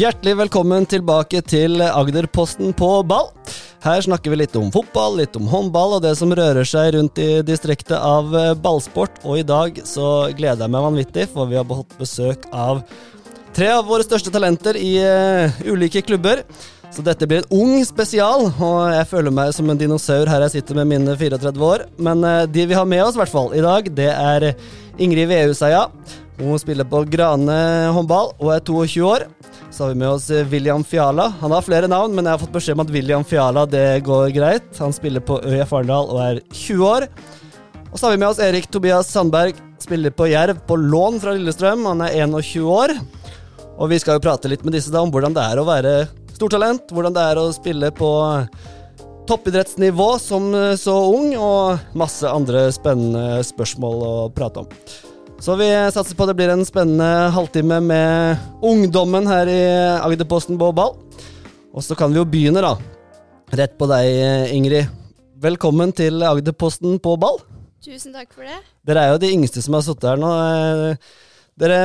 Hjertelig velkommen tilbake til Agderposten på ball. Her snakker vi litt om fotball, litt om håndball og det som rører seg rundt i distriktet av eh, ballsport. Og i dag så gleder jeg meg vanvittig, for vi har fått besøk av tre av våre største talenter i uh, ulike klubber. Så dette blir en ung spesial, og jeg føler meg som en dinosaur her jeg sitter med mine 34 år. Men uh, de vi har med oss, i hvert fall, i dag, det er Ingrid Vehuseia. Hun spiller på Grane håndball og er 22 år. Så har vi med oss eh, William Fiala. Han har flere navn, men jeg har fått beskjed om at William Fiala det går greit. Han spiller på ØIF Arendal og er 20 år. Og så har vi med oss Erik Tobias Sandberg. Spiller på Jerv på lån fra Lillestrøm. Han er 21 år. Og vi skal jo prate litt med disse da om hvordan det er å være stortalent. Hvordan det er å spille på toppidrettsnivå som eh, så ung, og masse andre spennende spørsmål å prate om. Så vi satser på at det blir en spennende halvtime med ungdommen her i Agderposten på ball. Og så kan vi jo begynne, da. Rett på deg, Ingrid. Velkommen til Agderposten på ball. Tusen takk for det. Dere er jo de yngste som har sittet her nå. Dere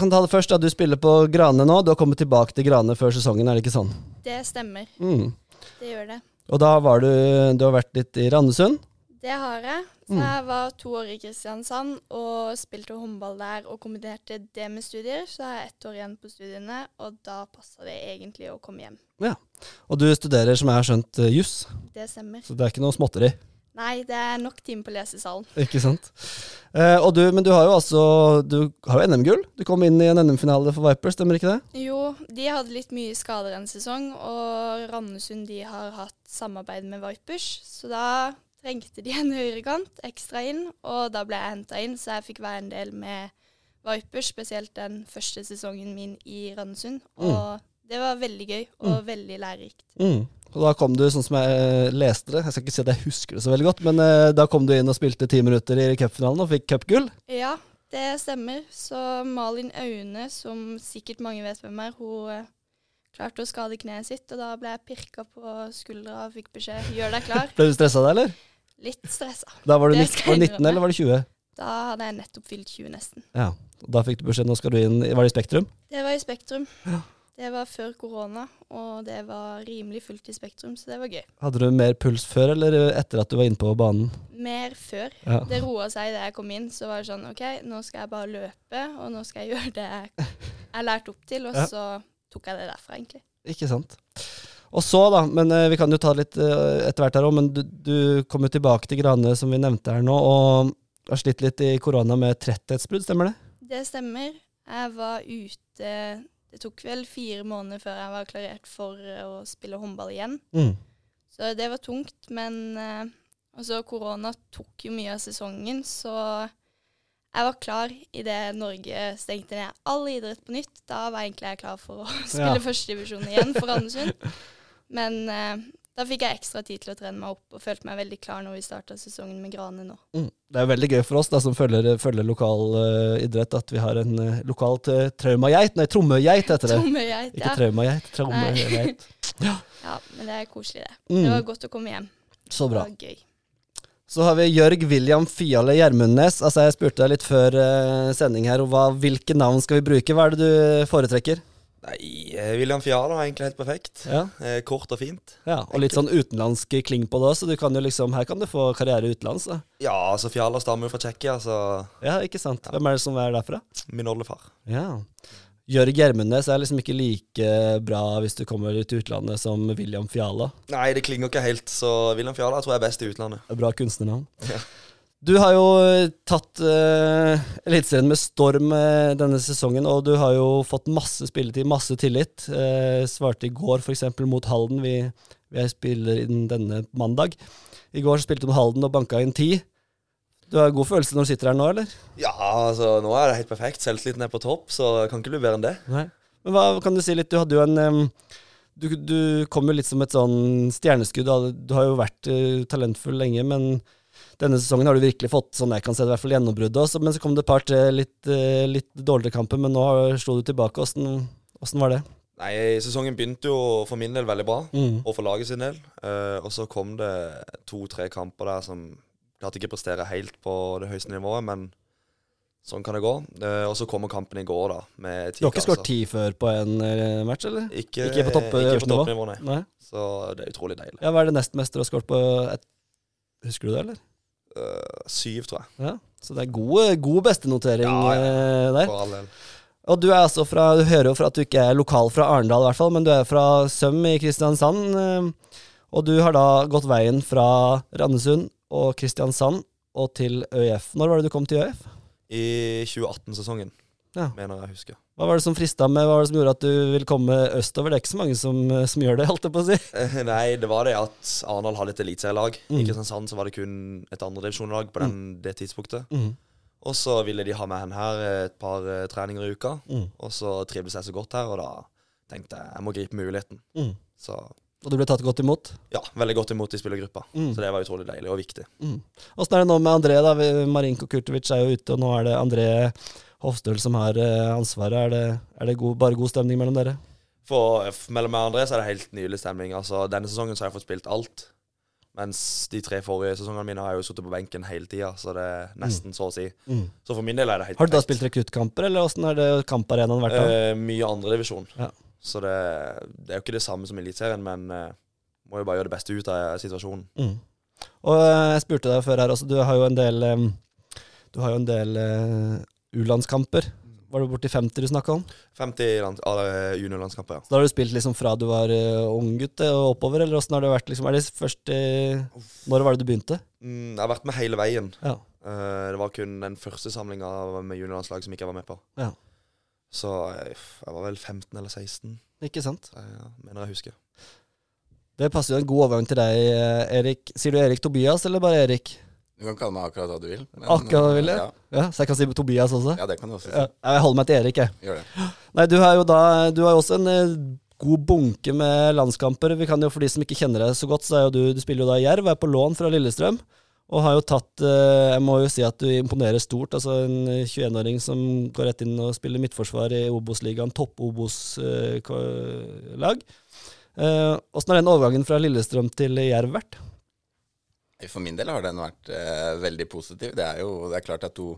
kan ta det først. da Du spiller på Grane nå. Du har kommet tilbake til Grane før sesongen, er det ikke sånn? Det stemmer. Mm. Det gjør det. Og da var du Du har vært litt i Randesund? Det har jeg. Så Mm. jeg var to år i Kristiansand og spilte håndball der og kombinerte det med studier. Så jeg har ett år igjen på studiene, og da passa det egentlig å komme hjem. Ja, Og du studerer, som jeg har skjønt, eh, juss. Det stemmer. Så det er ikke noe småtteri. Nei, det er nok time på lesesalen. Ikke sant. Eh, og du, men du har jo altså Du har jo NM-gull. Du kom inn i en NM-finale for Vipers, stemmer ikke det? Jo, de hadde litt mye skader en sesong, og Randesund de har hatt samarbeid med Vipers. Så da trengte de en høyrekant ekstra inn, og da ble jeg henta inn, så jeg fikk være en del med Vipers, spesielt den første sesongen min i Randesund. Og det var veldig gøy og veldig lærerikt. Mm. Og da kom du, sånn som jeg eh, leste det Jeg skal ikke si at jeg husker det så veldig godt, men eh, da kom du inn og spilte ti minutter i cupfinalen og fikk cupgull. Ja, det stemmer. Så Malin Aune, som sikkert mange vet hvem er, hun eh, klarte å skade kneet sitt, og da ble jeg pirka på skuldra og fikk beskjed gjør deg klar. Ble du stressa da, eller? Litt stressa. Da var du 19, var 19 eller var du 20? Da hadde jeg nettopp fylt 20 nesten. Ja. Da fikk du beskjed nå skal du inn Var det i Spektrum? Det var i Spektrum. Ja. Det var før korona, og det var rimelig fullt i Spektrum, så det var gøy. Hadde du mer puls før eller etter at du var inne på banen? Mer før. Ja. Det roa seg da jeg kom inn. Så var det sånn OK, nå skal jeg bare løpe, og nå skal jeg gjøre det jeg er lært opp til. Og Ja. så tok jeg det derfra, egentlig. Ikke sant. Og så, da, men eh, vi kan jo ta litt eh, etter hvert her òg, men du, du kom jo tilbake til Grane, som vi nevnte her nå, og har slitt litt i korona med tretthetsbrudd, stemmer det? Det stemmer. Jeg var ute Det tok vel fire måneder før jeg var klarert for eh, å spille håndball igjen. Mm. Så det var tungt, men eh, altså korona tok jo mye av sesongen, så jeg var klar idet Norge stengte ned all idrett på nytt. Da var egentlig jeg klar for å spille Ja. førstedivisjon igjen for Randesund. Men eh, da fikk jeg ekstra tid til å trene meg opp og følte meg veldig klar når vi starta sesongen med Grane nå. Mm. Det er veldig gøy for oss da, som følger, følger lokal uh, idrett, at vi har en uh, lokalt uh, traumageit. Nei, trommegeit heter det. Tommegeit, Ikke ja. traumageit, traumegeit. ja. Men det er koselig, det. Mm. Det var godt å komme hjem. Så bra. Det var gøy. Så har vi Jørg William Fiale Gjermundnes. Altså, jeg spurte deg litt før sending her, hva, hvilke navn skal vi bruke? Hva er det du foretrekker? Nei, eh, William Fiala er egentlig helt perfekt. Ja, Eh, kort og fint. ja Og litt sånn utenlandsk kling på det så du kan jo liksom, her kan du få karriere utenlands. Da. Ja, altså Fiala stammer jo fra Tsjekkia, så Ja, ikke sant. Hvem er det som er derfra? min oldefar. Ja. Jørg Gjermundnes er liksom ikke like bra hvis du kommer til utlandet som William Fiala. Nei, det klinger ikke helt, så William Fiala tror jeg er best i utlandet. Bra kunstnernavn. Ja. Du har jo tatt uh, Eliteserien med storm uh, denne sesongen, og du har jo fått masse spilletid, masse tillit. Uh, svarte i går f.eks. mot Halden. Vi, vi spiller inn denne mandag. I går så spilte du med Halden og banka inn ti. Du har god følelse når du sitter her nå, eller? Ja, altså nå er det helt perfekt. Selvtilliten er på topp, så det kan ikke bli bedre enn det. Nei. Men hva kan du si litt? Du hadde jo en um, du, du kom jo litt som et sånn stjerneskudd. Du- Du har jo vært uh, talentfull lenge, men denne sesongen har du virkelig fått sånn jeg kan se det, i hvert fall gjennombruddet. også, Men så kom det et par til litt, eh, litt dårligere kamper, men nå slo du tilbake. Åssen åssen var det? Nei, sesongen begynte jo for min del veldig bra, Mm. og for laget sin del. Uh, og så kom det to-tre kamper der som klarte ikke å prestere helt på det høyeste nivået, men sånn kan det gå. Uh, og så kommer kampen i går, da, med ti Du har ikke skåret ti før på en match, eller? Ikke, Ikke på topp- ikke på nivå? toppnivå, nei. Nei. Så det er utrolig deilig. Ja, Hva er det nestmeste du har skåret på? Et, husker du det, eller? Eh, syv, tror jeg. Ja. Så det er god, god bestenotering Ja, ja. eh, der. For all del. Og du er altså fra Du hører jo fra at du ikke er lokal fra Arendal, i hvert fall, men du er fra Søm i Kristiansand. eh, Og du har da gått veien fra Randesund og Kristiansand og til ØIF. Når var det du kom til ØIF? I 2018-sesongen, Ja. mener jeg husker. Hva var det som frista med, hva var det som gjorde at du ville komme østover? Det er ikke så mange som, eh, som gjør det, holdt jeg på å si. Eh, Nei, det var det at Arendal hadde et eliteserielag. Mm. I Kristiansand så var det kun et andredivisjonslag på den, det tidspunktet. Mm. Og så ville de ha med henne her et par eh, treninger i uka. Mm. Og så trivdes jeg så godt her, og da tenkte jeg jeg må gripe muligheten. Mm. Så Og du ble tatt godt imot? ja, veldig godt imot i spillergruppa. Mm. Så det var utrolig deilig og viktig. Mm. Er det nå med André? da? Marinko Kurtovic er jo ute, og nå er det André Hofstøl som har eh, ansvaret. Er det, er det god, bare god stemning mellom dere? For f- mellom meg og André så er det helt nydelig stemning. Altså, denne sesongen så har jeg fått spilt alt. Mens de tre forrige sesongene mine har jeg jo sittet på benken hele tida, så det er nesten så å si. Mm. Så for min del er det helt Har du da spilt rekruttkamper, eller åssen er det kamparenaen vært? Eh, mye andredivisjon. Ja. Så det, det er jo ikke det samme som Eliteserien, men eh, må jo bare gjøre det beste ut av situasjonen. Mm. Og eh, jeg spurte deg før her også, du har jo en del eh, Du har jo en del eh, U-landskamper. Var det borti 50 du snakka om? 50 land, uh, juniorlandskamper, ja. Så da har du spilt liksom fra du var uh, ung gutt eh, og oppover, eller åssen har det vært? liksom? Er det først eh, Når var det du begynte? Mm, jeg har vært med hele veien. Ja. Eh, det var kun den første samlinga med juniorlandslag som ikke jeg var med på. Ja. Så jeg, jeg var vel 15 eller 16, Ikke sant? jeg mener jeg husker. Det passer jo en god overgang til deg, eh, Erik. Sier du Erik Tobias, eller bare Erik? Du kan kalle meg akkurat hva du vil. men, Akkurat hva du vil, ja. ja. Så jeg kan si Tobias også? ja, det kan du også si. Ja, jeg holder meg til Erik, jeg. Gjør det. Nei, du har jo da Du har jo også en eh, god bunke med landskamper. Vi kan jo, For de som ikke kjenner deg så godt, så er jo du Du spiller jo da i Jerv, er på lån fra Lillestrøm. Og har jo tatt eh, Jeg må jo si at du imponerer stort. Altså en 21-åring som går rett inn og spiller midtforsvar i Obos-ligaen, topp-Obos-lag. Åssen har den overgangen fra Lillestrøm til Jerv vært? For min del har den vært eh, veldig positiv. Det er jo det er klart at to,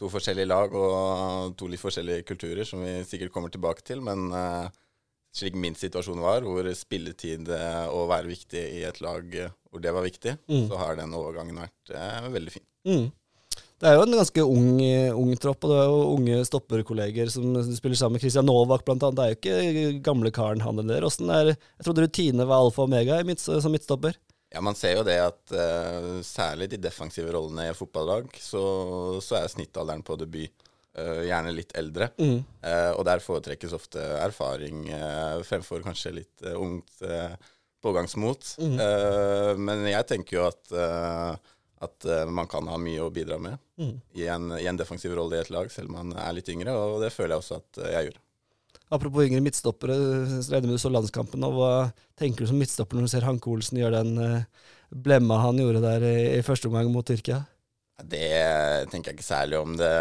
to forskjellige lag og to litt forskjellige kulturer, som vi sikkert kommer tilbake til. Men eh, slik min situasjon var, hvor spilletid eh, og være viktig i et lag eh, hvor det var viktig, Mm. så har den overgangen vært eh, veldig fin. Mm. Det er jo en ganske ung, ung tropp, og det er jo unge stopperkolleger som spiller sammen med Christian Novak blant annet. Det er jo ikke gamle karen han eller Åssen er Jeg trodde rutine var alfa og omega i midt, som midtstopper. Ja, Man ser jo det at uh, særlig de defensive rollene i fotballag, så, så er snittalderen på debut uh, gjerne litt eldre. Mm. Uh, og der foretrekkes ofte erfaring fremfor kanskje litt ungt pågangsmot. Mm. Men jeg tenker jo at, at man kan ha mye å bidra med Mm. i, en, i en defensiv rolle i et lag, selv om man er litt yngre, og det føler jeg også at jeg gjør. Apropos yngre midtstoppere, regner med du så landskampen. Og hva tenker du som midtstopper når du ser Hanke Olsen gjøre den eh, blemma han gjorde der i, i første omgang mot Tyrkia? Det tenker jeg ikke særlig om. det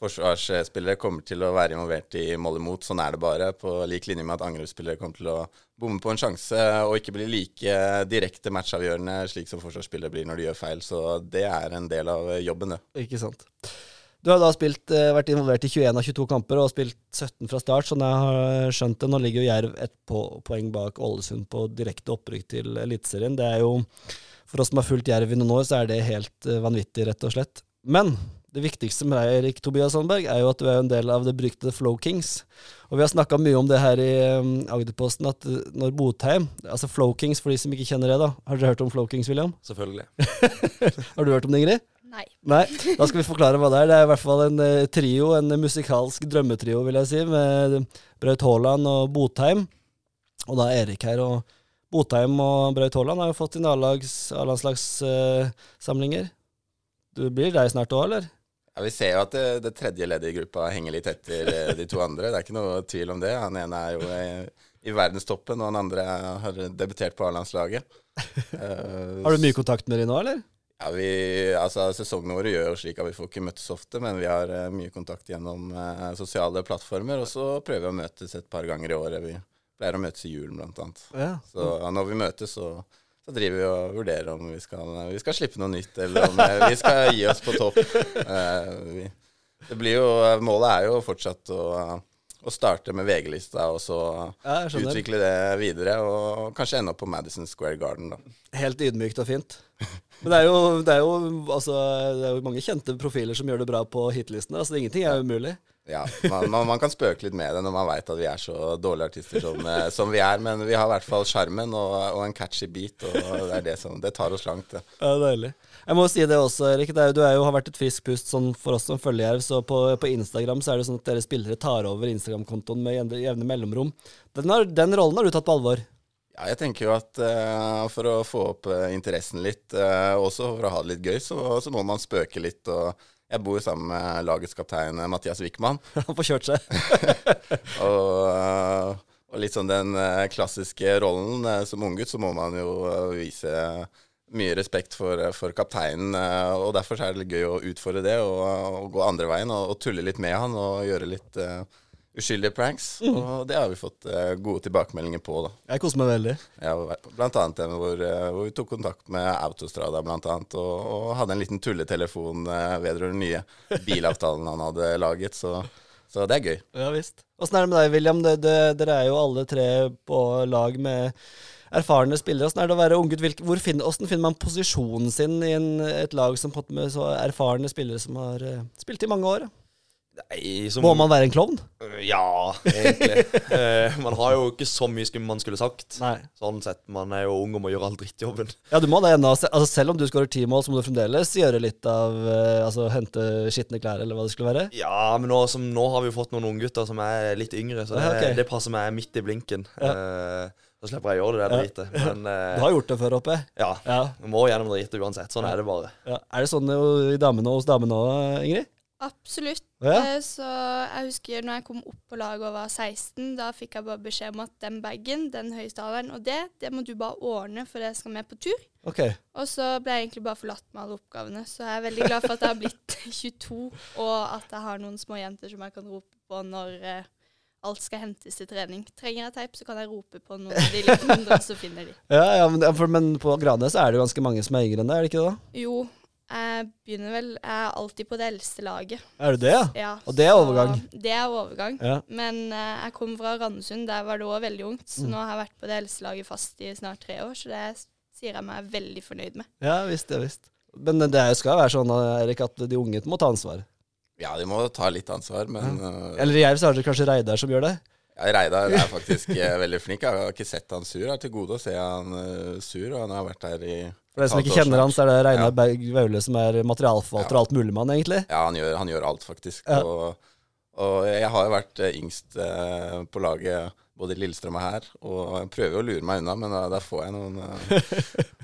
Forsvarsspillere kommer til å være involvert i mål imot. Sånn er det bare. På lik linje med at angrepsspillere kommer til å bomme på en sjanse og ikke bli like direkte matchavgjørende slik som forsvarsspillere blir når de gjør feil. Så det er en del av jobben, det. Ikke sant. Du har da spilt, eh, vært involvert i 21 av 22 kamper og spilt 17 fra start. Sånn jeg har skjønt det. Nå ligger jo Jerv ett poeng bak Ålesund på direkte opprykk til Eliteserien. Det er jo, For oss som har fulgt Jerv i noen år, så er det helt eh, vanvittig, rett og slett. Men det viktigste med deg, Erik Tobias Sandberg, er jo at du er en del av det beryktede Flow Kings. Og vi har snakka mye om det her i um, Agderposten, at når Botheim Altså Flow Kings, for de som ikke kjenner det, da. Har dere hørt om Flow Kings, William? Selvfølgelig. Har du hørt om det, Ingrid? Nei. Nei, da skal vi forklare hva det er. Det er i hvert fall en eh, trio, en musikalsk drømmetrio, vil jeg si, med Braut Haaland og Botheim. Og da er Erik her. Og Botheim og Braut Haaland har jo fått sine A-landslagssamlinger. du blir deg snart òg, eller? Ja, Vi ser jo at det, det tredje leddet i gruppa henger litt etter eh, de to andre. Det er ikke noe tvil om det. Han ene er jo i, i verdenstoppen, og han andre har debutert på A-landslaget. Uh, Har du mye kontakt med dem nå, eller? Ja, vi, altså Sesongene våre gjør jo slik at vi får ikke møttes ofte, men vi har uh, mye kontakt gjennom uh, sosiale plattformer. Og så prøver vi å møtes et par ganger i året. Vi pleier å møtes i julen, blant annet. Ja. Så ja, når vi møtes, så, så driver vi og vurderer om vi skal, vi skal slippe noe nytt, eller om eh, vi skal gi oss på topp. Vi, det blir jo Målet er jo fortsatt å, å starte med VG-lista, og så Ja, utvikle det videre, og kanskje ende opp på Madison Square Garden, da. Helt ydmykt og fint. Men det er, jo, det, er jo, altså, det er jo mange kjente profiler som gjør det bra på hitlistene. Altså, ingenting er umulig. Ja, man, man, man kan spøke litt med det når man veit at vi er så dårlige artister som, eh, som vi er, men vi har i hvert fall sjarmen og, og en catchy beat, og det er det som Det tar oss langt, det. Ja, Deilig. Jeg må si det også, Erik. Det er du er jo, har vært et friskt pust sånn for oss som følger Jerv. Så på, på Instagram så er det sånn at dere spillere tar over Instagram-kontoen med jevne mellomrom. Den, har, den rollen har du tatt på alvor. Ja, jeg tenker jo at uh, for å få opp uh, interessen litt, uh, også for å ha det litt gøy, så, så må man spøke litt. og jeg bor sammen med lagets kaptein Mathias Wickman. Han får kjørt seg. og, og litt sånn den klassiske rollen som unggutt, så må man jo vise mye respekt for, for kapteinen. og derfor er det gøy å utfordre det og, og gå andre veien og, og, tulle litt med han og gjøre litt uskyldige pranks. Mm. Og det har vi fått uh, gode tilbakemeldinger på. da. Jeg koser meg veldig. Ja, blant annet den hvor, uh, hvor, vi tok kontakt med Autostrada blant annet, og, og hadde en liten tulletelefon uh, vedrørende nye bilavtalen han hadde laget. Så, så det er gøy. Ja visst. Åssen er det med deg, William? Det, det, dere er jo alle tre på lag med erfarne spillere. Åssen er det å være unggutt? Hvordan finner man posisjonen sin i en, et lag som med så erfarne spillere som har spilt i mange år? Nei, som, Må man være en klovn? Ja, egentlig. eh, man har jo ikke så mye som man skulle sagt. Nei. Sånn sett. Man er jo ung og må gjøre all drittjobben. Ja, du må det ennå. Altså, selv om du skårer ti mål, så må du fremdeles gjøre litt av eh, Altså hente skitne klær, eller hva det skulle være? Ja, men nå, som, nå har vi jo fått noen unggutter som er litt yngre, så det, ja, okay. det passer meg midt i blinken. Ja. Eh, så slipper jeg å gjøre det der dritet. Men, eh, du har gjort det før, håper jeg? Ja. ja. Må gjennom dritet uansett. Sånn er det bare. Ja. Er det sånn i damene hos damene òg, Ingrid? Absolutt. Ja. Eh, så jeg husker når jeg kom opp på laget og var 16, da fikk jeg bare beskjed om at den bagen, den høyttaleren og det, det må du bare ordne, for jeg skal med på tur. Okay. Og så ble jeg egentlig bare forlatt med alle oppgavene. Så jeg er veldig glad for at jeg har blitt 22, og at jeg har noen små jenter som jeg kan rope på når eh, alt skal hentes til trening. Trenger jeg teip, så kan jeg rope på noen av de litt mindre, så finner de. Ja, ja men, for, men på Granes er det jo ganske mange som er yngre enn deg, er det ikke det? da? Jo, jeg begynner vel Jeg er alltid på det eldste laget. Er du det, ja? ja og det er overgang? Det er overgang. Ja. Men uh, jeg kom fra Randesund, der var det òg veldig ungt. Så Mm. nå har jeg vært på det eldste laget fast i snart tre år, så det sier jeg meg veldig fornøyd med. Ja visst, ja visst. Men det skal være sånn Erik, at de unge må ta ansvar? Ja, de må ta litt ansvar, men uh, Eller i Jerv så har dere kanskje Reidar som gjør det? Ja, Reidar er faktisk veldig flink. Jeg har ikke sett han sur. Jeg har til gode å se han uh, sur, og han har vært her i For dere som ikke kjenner han, så er det Reinar. Berg Vaule som er materialforvalter og alt mulig mann, egentlig? Ja, han gjør, han gjør alt, faktisk. Og, og, jeg har jo vært yngst på laget både i Lillestrøm og her, og jeg prøver jo å lure meg unna, men da, da, får jeg noen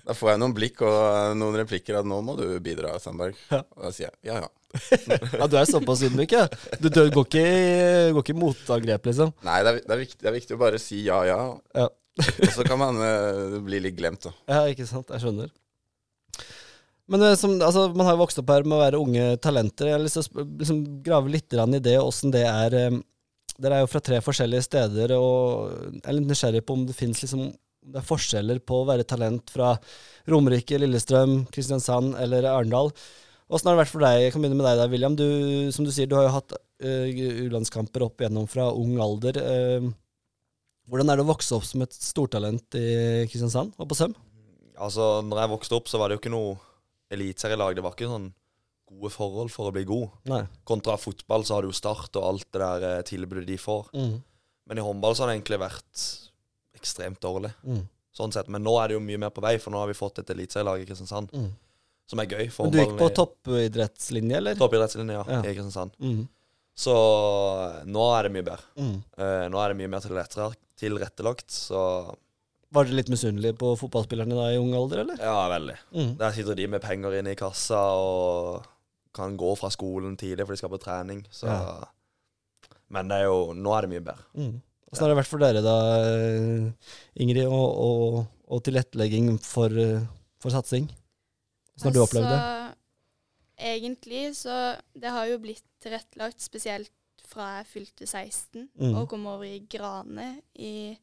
Da får jeg noen blikk og noen replikker at 'nå må du bidra, Sandberg'. Ja. Og da sier jeg ja, ja. ja, Du er såpass ydmyk, ja? Du, du går ikke i motangrep, liksom? Nei, det er, det, er viktig, det er, viktig, å bare si ja, ja. ja. Og så kan man uh, bli litt glemt, da. Ja, ikke sant. Jeg skjønner. Men som, altså, man har jo vokst opp her med å være unge talenter. Jeg har lyst til å liksom, grave litt i det, åssen det er um, Dere er jo fra tre forskjellige steder, og jeg er litt nysgjerrig på om det fins liksom, det er forskjeller på å være talent fra Romerike, Lillestrøm, Kristiansand eller Arendal. Åssen har det vært for deg? Jeg kan begynne med deg der, William. Du, som du sier, du har jo hatt uh, U-landskamper opp igjennom fra ung alder. Uh, hvordan er det å vokse opp som et stortalent i Kristiansand og på Søm? Altså, når jeg vokste opp, så var det jo ikke noe eliteserielag. Det var ikke sånn gode forhold for å bli god. Nei. Kontra fotball så har du jo Start og alt det der eh, tilbudet de får. Mm. Men i håndball så har det egentlig vært ekstremt dårlig. Mm. Sånn sett. Men nå er det jo mye mer på vei, for nå har vi fått et eliteserielag i Kristiansand. Mm. Som er gøy. Men du gikk på toppidrettslinje, eller? Toppidrettslinje, ja, Ja. i Kristiansand. Mm. Så nå er det mye bedre. Mm. Uh, nå er det mye mer tilrettelagt, så Var dere litt misunnelige på fotballspillerne da i ung alder, eller? ja, veldig. Mm. Der sitter de med penger inne i kassa og kan gå fra skolen tidlig for de skal på trening. Så Ja. Men det er jo, nå er det mye bedre. Mm. Åssen har det vært for dere da, eh, Ingrid, og, og, og tilrettelegging for, eh, for satsing? Åssen har du opplevd det? Altså, egentlig så Det har jo blitt tilrettelagt spesielt fra jeg fylte 16 Mm. og kom over i Grane. I,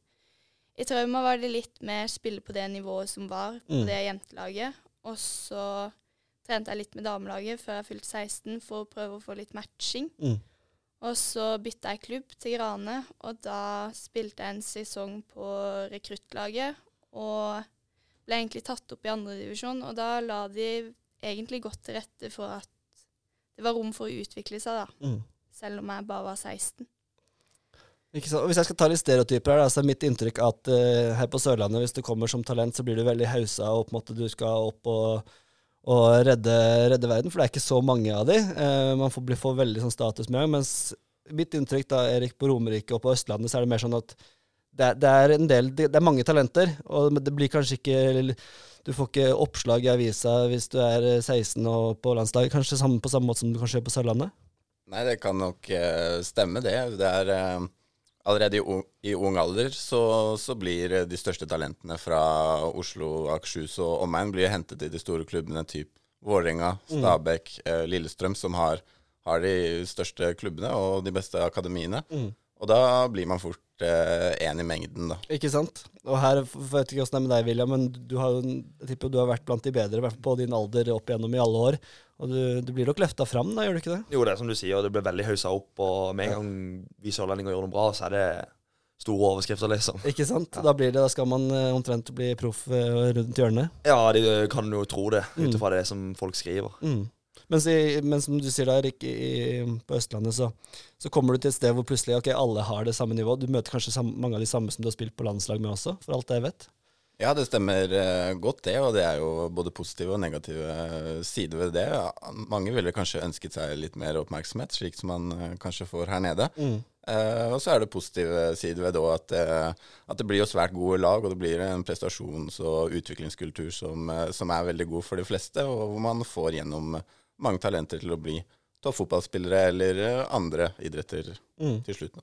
I Trauma var det litt mer spille på det nivået som var på Mm. det jentelaget. Og så trente jeg litt med damelaget før jeg fylte 16 for å prøve å få litt matching. Mm. Og så bytta jeg klubb til Grane, og da spilte jeg en sesong på rekruttlaget. Og ble egentlig tatt opp i andredivisjon, og da la de egentlig godt til rette for at det var rom for å utvikle seg, da. Mm. Selv om jeg bare var 16. Ikke sant? Og Hvis jeg skal ta litt stereotyper her, da, så er mitt inntrykk at uh, her på Sørlandet, hvis du kommer som talent, så blir du veldig hausa, og på en måte du skal opp og, og redde, redde verden, for det er ikke så mange av de. Uh, man får, får veldig sånn status med det. Mens mitt inntrykk, da, Erik, på Romerike og på Østlandet, så er det mer sånn at det, det er en del, det, det er mange talenter, og det blir kanskje ikke Du får ikke oppslag i avisa hvis du er eh, 16 og på landslag, kanskje på samme måte som du kanskje gjør på Sørlandet? Nei, det kan nok eh, stemme, det. Det er eh, Allerede i, ung- i ung alder så, så blir eh, de største talentene fra Oslo, Akershus og omegn blir hentet i de store klubbene typ Vålerenga, Stabæk, eh, Lillestrøm, som har, har de største klubbene og de beste akademiene. Mm. Og da blir man fort en i mengden, da. Ikke sant? Og her, vet ikke åssen det er med deg, William, men du har, jeg tipper du har vært blant de bedre, i hvert fall på din alder opp igjennom i alle år. Og du, du blir nok løfta fram, da, gjør du ikke det? Jo, det er som du sier, og det blir veldig haussa opp. Og med en gang vi sørlendinger gjør noe bra, så er det store overskrifter, liksom. Ikke sant? Da blir det, da skal man eh, omtrent bli proff eh, rundt hjørnet. Ja, de kan jo tro det, ut Mm. det som folk skriver. Mm. Mens, i, men som du sier da, Erik, i, på Østlandet, så, så kommer du til et sted hvor plutselig ok, alle har det samme nivået. Du møter kanskje sam, mange av de samme som du har spilt på landslag med også, for alt jeg vet. Ja, det stemmer eh, godt det, og det er jo både positive og negative eh, sider ved det. Mange ville kanskje ønsket seg litt mer oppmerksomhet, slik som man eh, kanskje får her nede. Mm. Eh, og så er det positive sider ved det òg, at, at det blir jo svært gode lag, og det blir en prestasjons- og utviklingskultur som, som er veldig god for de fleste, og hvor man får gjennom mange talenter til å bli toppfotballspillere eller andre idretter Mm. til slutt.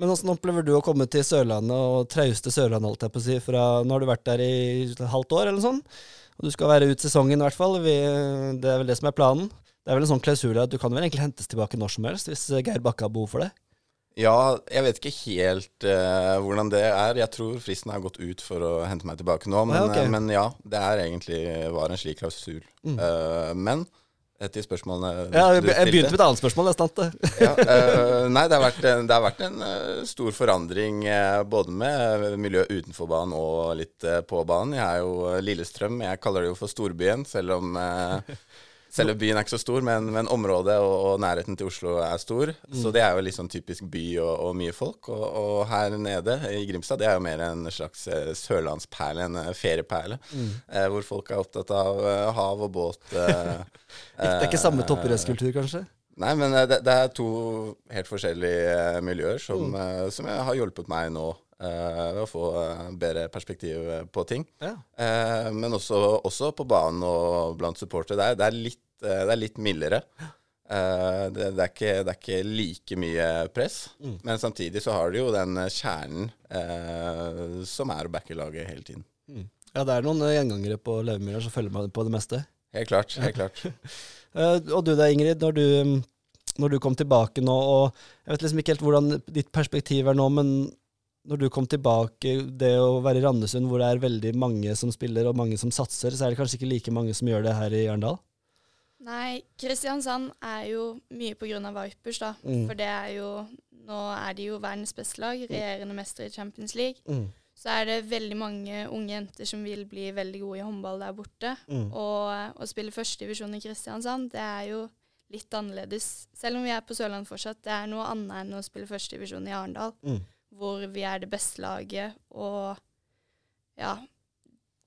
Men hvordan opplever du å komme til Sørlandet og trauste Sørlandet, holdt jeg på å si, fra Nå har du vært der i et halvt år, eller sånt? Og du skal være ut sesongen, i hvert fall. Vi, det er vel det som er planen. Det er vel en sånn klausul at du kan vel egentlig hentes tilbake når som helst, hvis eh, Geir Bakke har behov for det? Ja, jeg vet ikke helt uh, hvordan det er. Jeg tror fristen har gått ut for å hente meg tilbake nå. Men Ja, okay. men ja det er egentlig var en slik klausul. Mm. Uh, men etter spørsmålene Ja, jeg, begynte med et annet spørsmål, jeg det. ja, uh, nei, det har vært, en- det har vært en uh, stor forandring uh, både med miljøet utenfor banen og litt eh, på banen. Jeg er jo eh, Lillestrøm. Jeg kaller det jo for storbyen, selv om eh, Selve byen er ikke så stor, men, men området og, og nærheten til Oslo er stor. Så det er jo litt sånn typisk by og, og mye folk. Og, og her nede i Grimstad, det er jo mer en slags eh, sørlandsperle, en ferieperle. ferieperle. Eh, hvor folk er opptatt av eh, hav og båt. Eh, Det er ikke samme eh, toppidrettskultur, kanskje? Nei, men eh, det, det er to helt forskjellige eh, miljøer som, mm. som har hjulpet meg nå eh, ved å få eh, bedre perspektiv eh, på ting. Ja. Eh, men også, også på banen og blant supportere. Det, det, eh, det er litt mildere. Eh, det, det, er ikke, det er ikke like mye press, men samtidig så har du jo den eh, kjernen eh, som er å backe laget hele tiden. Ja, det er noen eh, gjengangere på Levemyra som følger med på det meste. Helt klart. helt klart. Eh, og du da, Ingrid, når du, når du kom tilbake nå, og jeg vet liksom ikke helt hvordan ditt perspektiv er nå, men når du kom tilbake, det å være i Randesund, hvor det er veldig mange som spiller og mange som satser, så er det kanskje ikke like mange som gjør det her i Arendal? Nei, Kristiansand er jo mye av Vipers, da. Mm. For det er jo Nå er de jo verdens beste lag, regjerende mestere i Champions League. Mm. Så er det veldig mange unge jenter som vil bli veldig gode i håndball der borte. Mm. Og å spille førstedivisjon i Kristiansand, det er jo litt annerledes. Selv om vi er på Sørlandet fortsatt, det er noe annet enn å spille førstedivisjon i Arendal, Mm. Hvor vi er det beste laget, og ja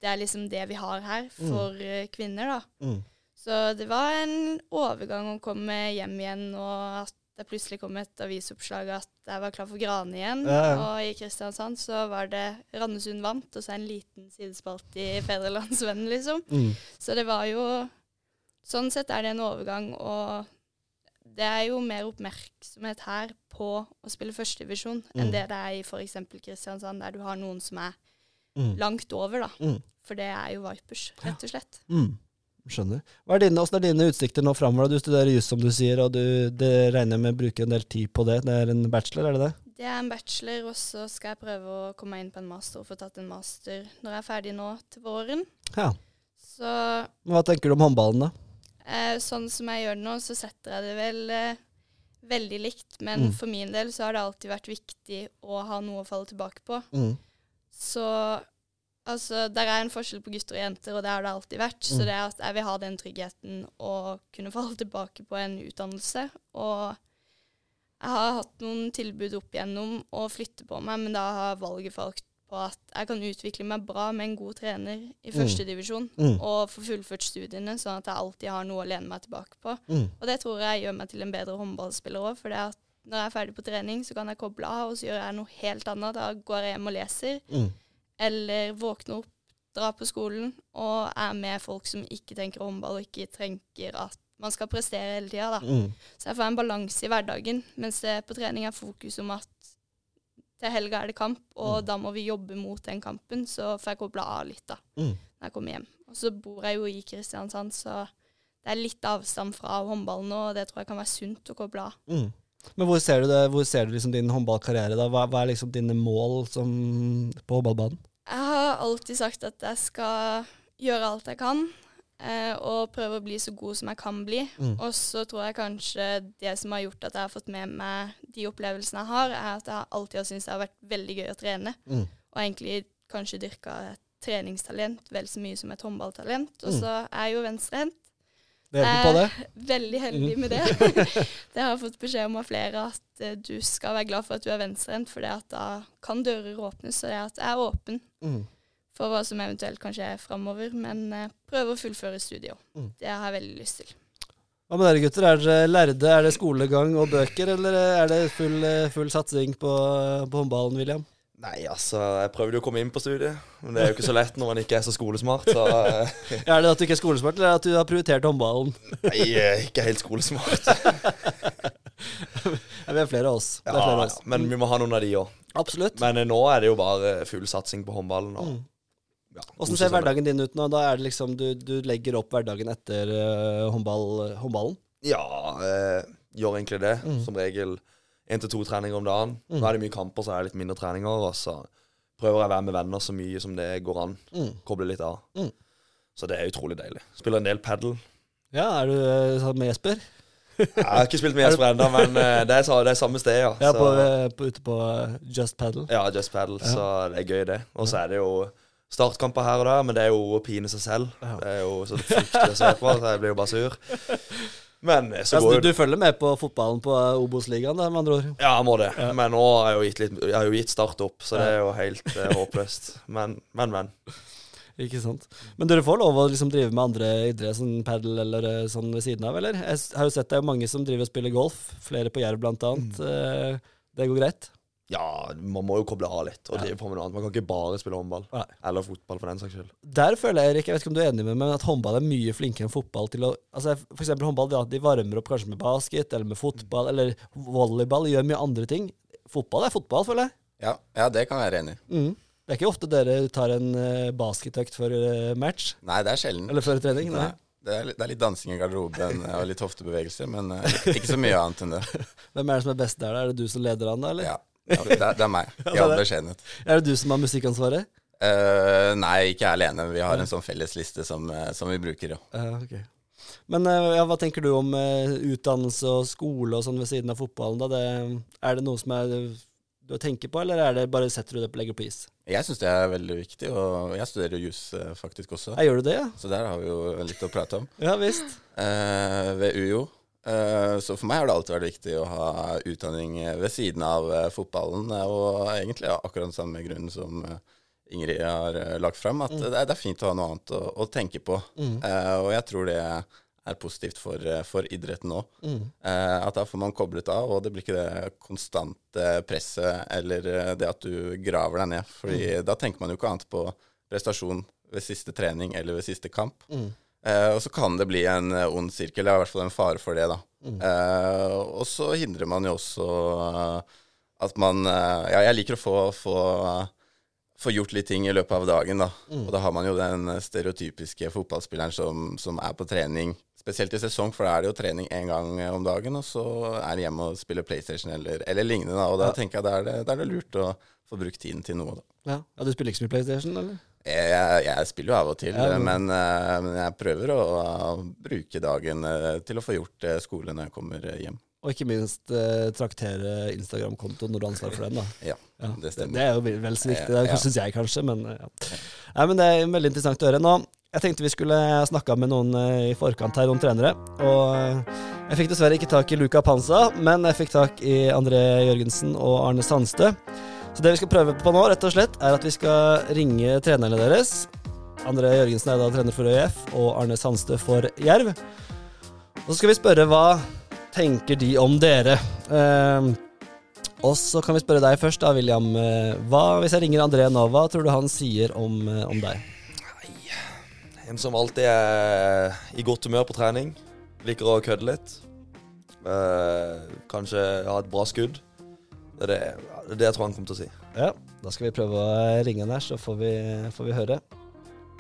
Det er liksom det vi har her for mm. kvinner, da. Mm. Så det var en overgang å komme hjem igjen, og at det plutselig kom et avisoppslag at jeg var klar for Grane igjen. Ja, ja. Og i Kristiansand så var det Randesund vant, og så en liten sidespalt i Fedrelandsvennen, liksom. Mm. Så det var jo Sånn sett er det en overgang, og det er jo mer oppmerksomhet her på å spille førstedivisjon Mm. enn det det er i f.eks. Kristiansand, der du har noen som er Mm. langt over, da. Mm. For det er jo Vipers, rett og slett. Mm. Skjønner. Hva er dine, hvordan er dine utsikter nå framover? Du studerer juss, som du sier, og du, det regner med å bruke en del tid på det. Det er en bachelor, er det det? Det er en bachelor, og så skal jeg prøve å komme inn på en master og få tatt en master når jeg er ferdig nå til våren. Ja. Så Hva tenker du om håndballen, da? Eh, sånn som jeg gjør det nå, så setter jeg det vel eh, veldig likt. Men Mm. for min del så har det alltid vært viktig å ha noe å falle tilbake på. Mm. Så altså, der er en forskjell på gutter og jenter, og det har det alltid vært. Mm. Så det er at jeg vil ha den tryggheten å kunne falle tilbake på en utdannelse. Og jeg har hatt noen tilbud opp igjennom å flytte på meg, men da har valget falt på at jeg kan utvikle meg bra med en god trener i Mm. førstedivisjon Mm. og få fullført studiene, sånn at jeg alltid har noe å lene meg tilbake på. Mm. Og det tror jeg gjør meg til en bedre håndballspiller òg, for når jeg er ferdig på trening, så kan jeg koble av, og så gjør jeg noe helt annet. Da går jeg hjem og leser, Mm. eller våkner opp, drar på skolen og er med folk som ikke tenker håndball, og ikke tenker at man skal prestere hele tida, da. Mm. Så jeg får en balanse i hverdagen, mens det på trening er fokus om at til helga er det kamp, og Mm. da må vi jobbe mot den kampen, så får jeg kobla av litt, da, Mm. når jeg kommer hjem. Og så bor jeg jo i Kristiansand, så det er litt avstand fra håndballen nå, og det tror jeg kan være sunt å koble av. Mm. Men hvor ser du, det, hvor ser du liksom din håndballkarriere? da? Hva, hva er liksom dine mål som, på håndballbanen? Jeg har alltid sagt at jeg skal gjøre alt jeg kan, eh, og prøve å bli så god som jeg kan bli. Mm. Og så tror jeg kanskje det som har gjort at jeg har fått med meg de opplevelsene jeg har, er at jeg alltid har syntes det har vært veldig gøy å trene. Mm. Og egentlig kanskje dyrka et treningstalent vel så mye som et håndballtalent. Og Mm. så er jeg jo venstrehendt. Det hjelper på det? Veldig heldig Mm. med det. det har jeg fått beskjed om av flere, at eh, du skal være glad for at du er venstrehendt, for da kan dører åpnes. Så det at jeg er åpen Mm. For hva som eventuelt kanskje er framover, men eh, prøve å fullføre studiet òg. Mm. Det har jeg veldig lyst til. Hva med dere gutter? Er dere lærde? Er det skolegang og bøker, eller er det full, eh, full satsing på, på håndballen, William? Nei, altså, jeg prøvde jo å komme inn på studiet, men det er jo ikke så lett når man ikke er så skolesmart. Så eh, Er det at du ikke er skolesmart, eller at du har prioritert håndballen? nei, er ikke helt skolesmart. Ja, vi er flere av oss. Er Ja, flere av ja, oss. men vi må ha noen av de òg. Absolutt. Men eh, nå er det jo bare full satsing på håndballen. Og, Mm. Ja, Åssen ser hverdagen din ut nå? Da er det liksom du, du legger opp hverdagen etter uh, håndball, håndballen? Ja, eh, gjør egentlig det. Mm. Som regel én til to treninger om dagen. Mm. Nå er det mye kamper, så er det litt mindre treninger. Og så prøver jeg å være med venner så mye som det går an. Mm. Koble litt av. Mm. Så det er utrolig deilig. Spiller en del padel. Ja, er du eh, sammen med Jesper? Jeg har ikke spilt med Jesper ennå, men eh, det er, det er samme sted, ja. Ja, på, på, ute på Just Paddle. Ja, Just Paddle, Ja. så det er gøy, det. Og så er det jo startkamper her og der, men det er jo å pine seg selv. Ja. Det er jo så fryktelig å se på, så jeg blir jo bare sur. Men eh, så Altså, går du, du følger med på fotballen på eh, Obos-ligaen, med andre ord? Ja, jeg må det. Ja. Men nå har jeg jo gitt, litt, jeg har jo gitt start opp, så det er jo helt eh, håpløst. Men, men, men. Ikke sant. Men dere får lov å liksom drive med andre idretter, sånn padel eller eh, sånn ved siden av, eller? Jeg har jo sett det er mange som driver og spiller golf, flere på Jerv blant annet. Mm. Det går greit? Ja, man må jo koble av litt og drive på med noe annet. Man kan ikke bare spille håndball. Nei. Eller fotball, for den saks skyld. Der føler jeg, Erik, jeg vet ikke om du er enig med meg, men at håndball er mye flinkere enn fotball til å altså For eksempel håndball, ja, de varmer opp kanskje med basket eller med fotball eller volleyball, gjør mye andre ting. Fotball er fotball, føler jeg. Ja, ja, det kan jeg være enig i. Mm. Det er ikke ofte dere tar en uh, basketøkt før eh, match, Nei, det er sjelden. eller før trening. Nei. Nei. Det er, litt- det er litt dansing i garderoben eh, og litt hoftebevegelser, men uh, ikke så mye annet enn det. Hvem er det som er best der? da? Er det du som leder an, da, eller? Ja, ja det, det er meg, i all beskjedenhet. Er det du som har musikkansvaret? Uh, nei, ikke jeg alene. Vi har en sånn fellesliste som, eh, som vi bruker, jo. Uh, okay. Men eh, ja, hva tenker du om eh, utdannelse og skole og sånn ved siden av fotballen? Det, er det noe som er du tenker på, eller er det bare setter du det på legger på is? Jeg syns det er veldig viktig, og jeg studerer jus eh, faktisk også. Jeg gjør du det, ja? Så der har vi jo litt å prate om. Ja visst. Uh, ved UiO. Eh, så for meg har det alltid vært viktig å ha utdanning ved siden av eh, fotballen, og egentlig av akkurat samme grunn som eh, Ingrid har lagt fram, at det, er, det er fint å ha noe annet å, å tenke på. Mm. Eh, og jeg tror det er positivt for, for idretten òg. Mm. Eh, at da får man koblet av, og det blir ikke det konstante presset eller det at du graver deg ned. Fordi da tenker man jo ikke annet på prestasjon ved siste trening eller ved siste kamp. Eh, og så kan det bli en eh, ond sirkel. Det er i hvert fall en fare for det, da. Mm. Eh, og så hindrer man jo også at man Ja, jeg liker å få, få, få gjort litt ting i løpet av dagen, da. Mm. Og da har man jo den stereotypiske fotballspilleren som, som er på trening. Spesielt i sesong, for da er det jo trening én gang om dagen, og så er det hjemme og spiller PlayStation eller, eller lignende. Da. Og da Ja. tenker jeg da er, det, da er det lurt å få brukt tiden til noe, da. Ja. ja, Du spiller ikke så mye PlayStation, eller? Jeg, jeg, spiller jo av og til, Ja, men- men, eh, jeg prøver å, bruke dagen eh, til å få gjort eh, skole når jeg kommer hjem. Og ikke minst traktere Instagram-kontoen når du har ansvar for den. da. Ja, Ja, det stemmer. det er jo vel så viktig, det ja. syns jeg kanskje, men ja. Nei, men Det er veldig interessant å høre. Nå, Jeg tenkte vi skulle snakka med noen i forkant her noen trenere. Og jeg fikk dessverre ikke tak i Luca Panza, men jeg fikk tak i André Jørgensen og Arne Sandstø. Så det vi skal prøve på nå, rett og slett, er at vi skal ringe trenerne deres. André Jørgensen er da trener for ØIF, og Arne Sandstø for Jerv. Og så skal vi spørre hva tenker de om dere. Eh, og så kan vi spørre deg først, da, William. Eh, Hva, hvis jeg ringer André nå, hva tror du han sier om, eh, om deg? En som alltid er i godt humør på trening. Liker å kødde litt. Eh, kanskje ha et bra skudd. Det er det, det jeg tror han kommer til å si. Ja, Da skal vi prøve å ringe han her, så får vi, får vi høre.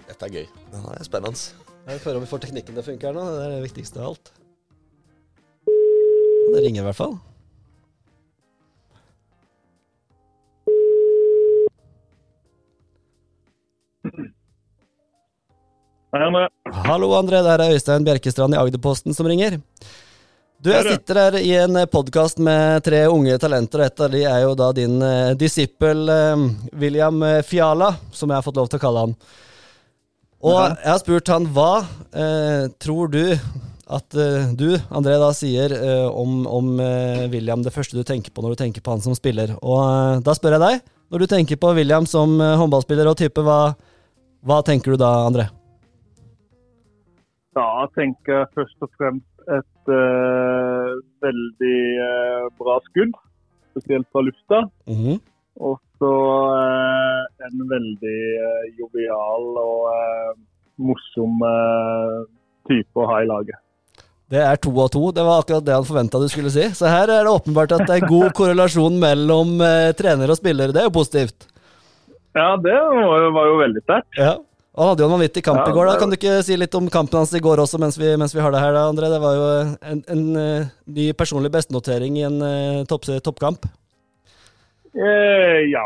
Dette er gøy. Ja, det er spennende. Jeg får høre om vi får teknikken til å funke her nå. Det er det viktigste av alt. Det ringer i hvert fall. Hei, André. Hallo, André. Det er Øystein Bjerkestrand i Agderposten som ringer. Du, jeg sitter her i en podkast med tre unge talenter, og et av de er jo da din eh, disippel eh, William eh, Fiala, som jeg har fått lov til å kalle han. Og Aha. jeg har spurt han hva eh, tror du at eh, du, André, da sier eh, om, om eh, William det første du tenker på når du tenker på han som spiller. Og eh, da spør jeg deg, når du tenker på William som eh, håndballspiller og type, hva, hva tenker du da, André? Da tenker jeg først og fremst et uh, veldig uh, bra skudd, spesielt fra lufta. Mhm. Og så uh, en veldig jovial og morsom type å ha i laget. Det er to av to. Det var akkurat det han forventa du skulle si. Så her er det åpenbart at det er god korrelasjon mellom trener og spiller. Det er jo positivt. Ja, det var jo, var jo veldig sterkt. Ja. Han hadde jo en vanvittig kamp Ja, i går. da er Kan du ikke si litt om kampen hans i går også, mens vi, mens vi har det her, da, André? Det var jo en, en en ny personlig bestenotering i en eh, topp, toppkamp. Eh, ja,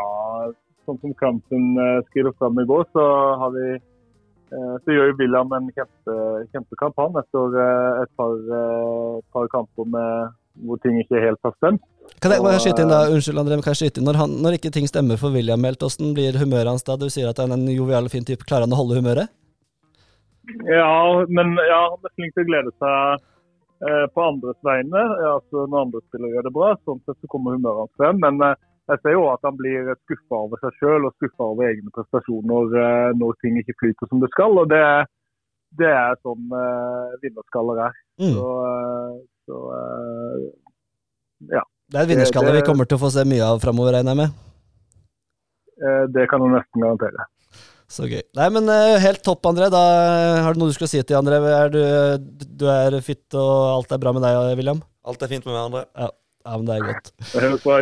sånn som kampen eh, skrider fram i går, så har vi eh, så gjør jo William en kjempe, kjempekamp han etter eh, et par, eh, par kamper med, hvor ting ikke helt har stemt. Kan jeg, jeg skyte inn da, Unnskyld, André, men kan jeg skyte inn? Når, han, når ikke ting stemmer for William helt, åssen blir humøret hans da? Du sier at han er en jovial og fin type. Klarer han å holde humøret? Ja, men ja, han er flink til å glede seg eh, på andres vegne. Altså Når andre spiller gjør det bra, sånn sett så kommer humøret hans frem. Men eh, jeg ser jo at han blir skuffa over seg sjøl og skuffa over egne prestasjoner eh, når ting ikke flyter som det skal. og Det, det er sånn eh, vinnerskaller er. Mm. Så, eh, så eh, ja. Det er et vinnerskalle vi kommer til å få se mye av framover, regner jeg med. eh, Det kan du nesten garantere. Så gøy. Nei, men eh, helt topp, André. Da eh, har du noe du skulle si til André? Er du, du er fit, og alt er bra med deg, William? Alt er fint med meg, André. Ja, men det er godt. Det høres bra.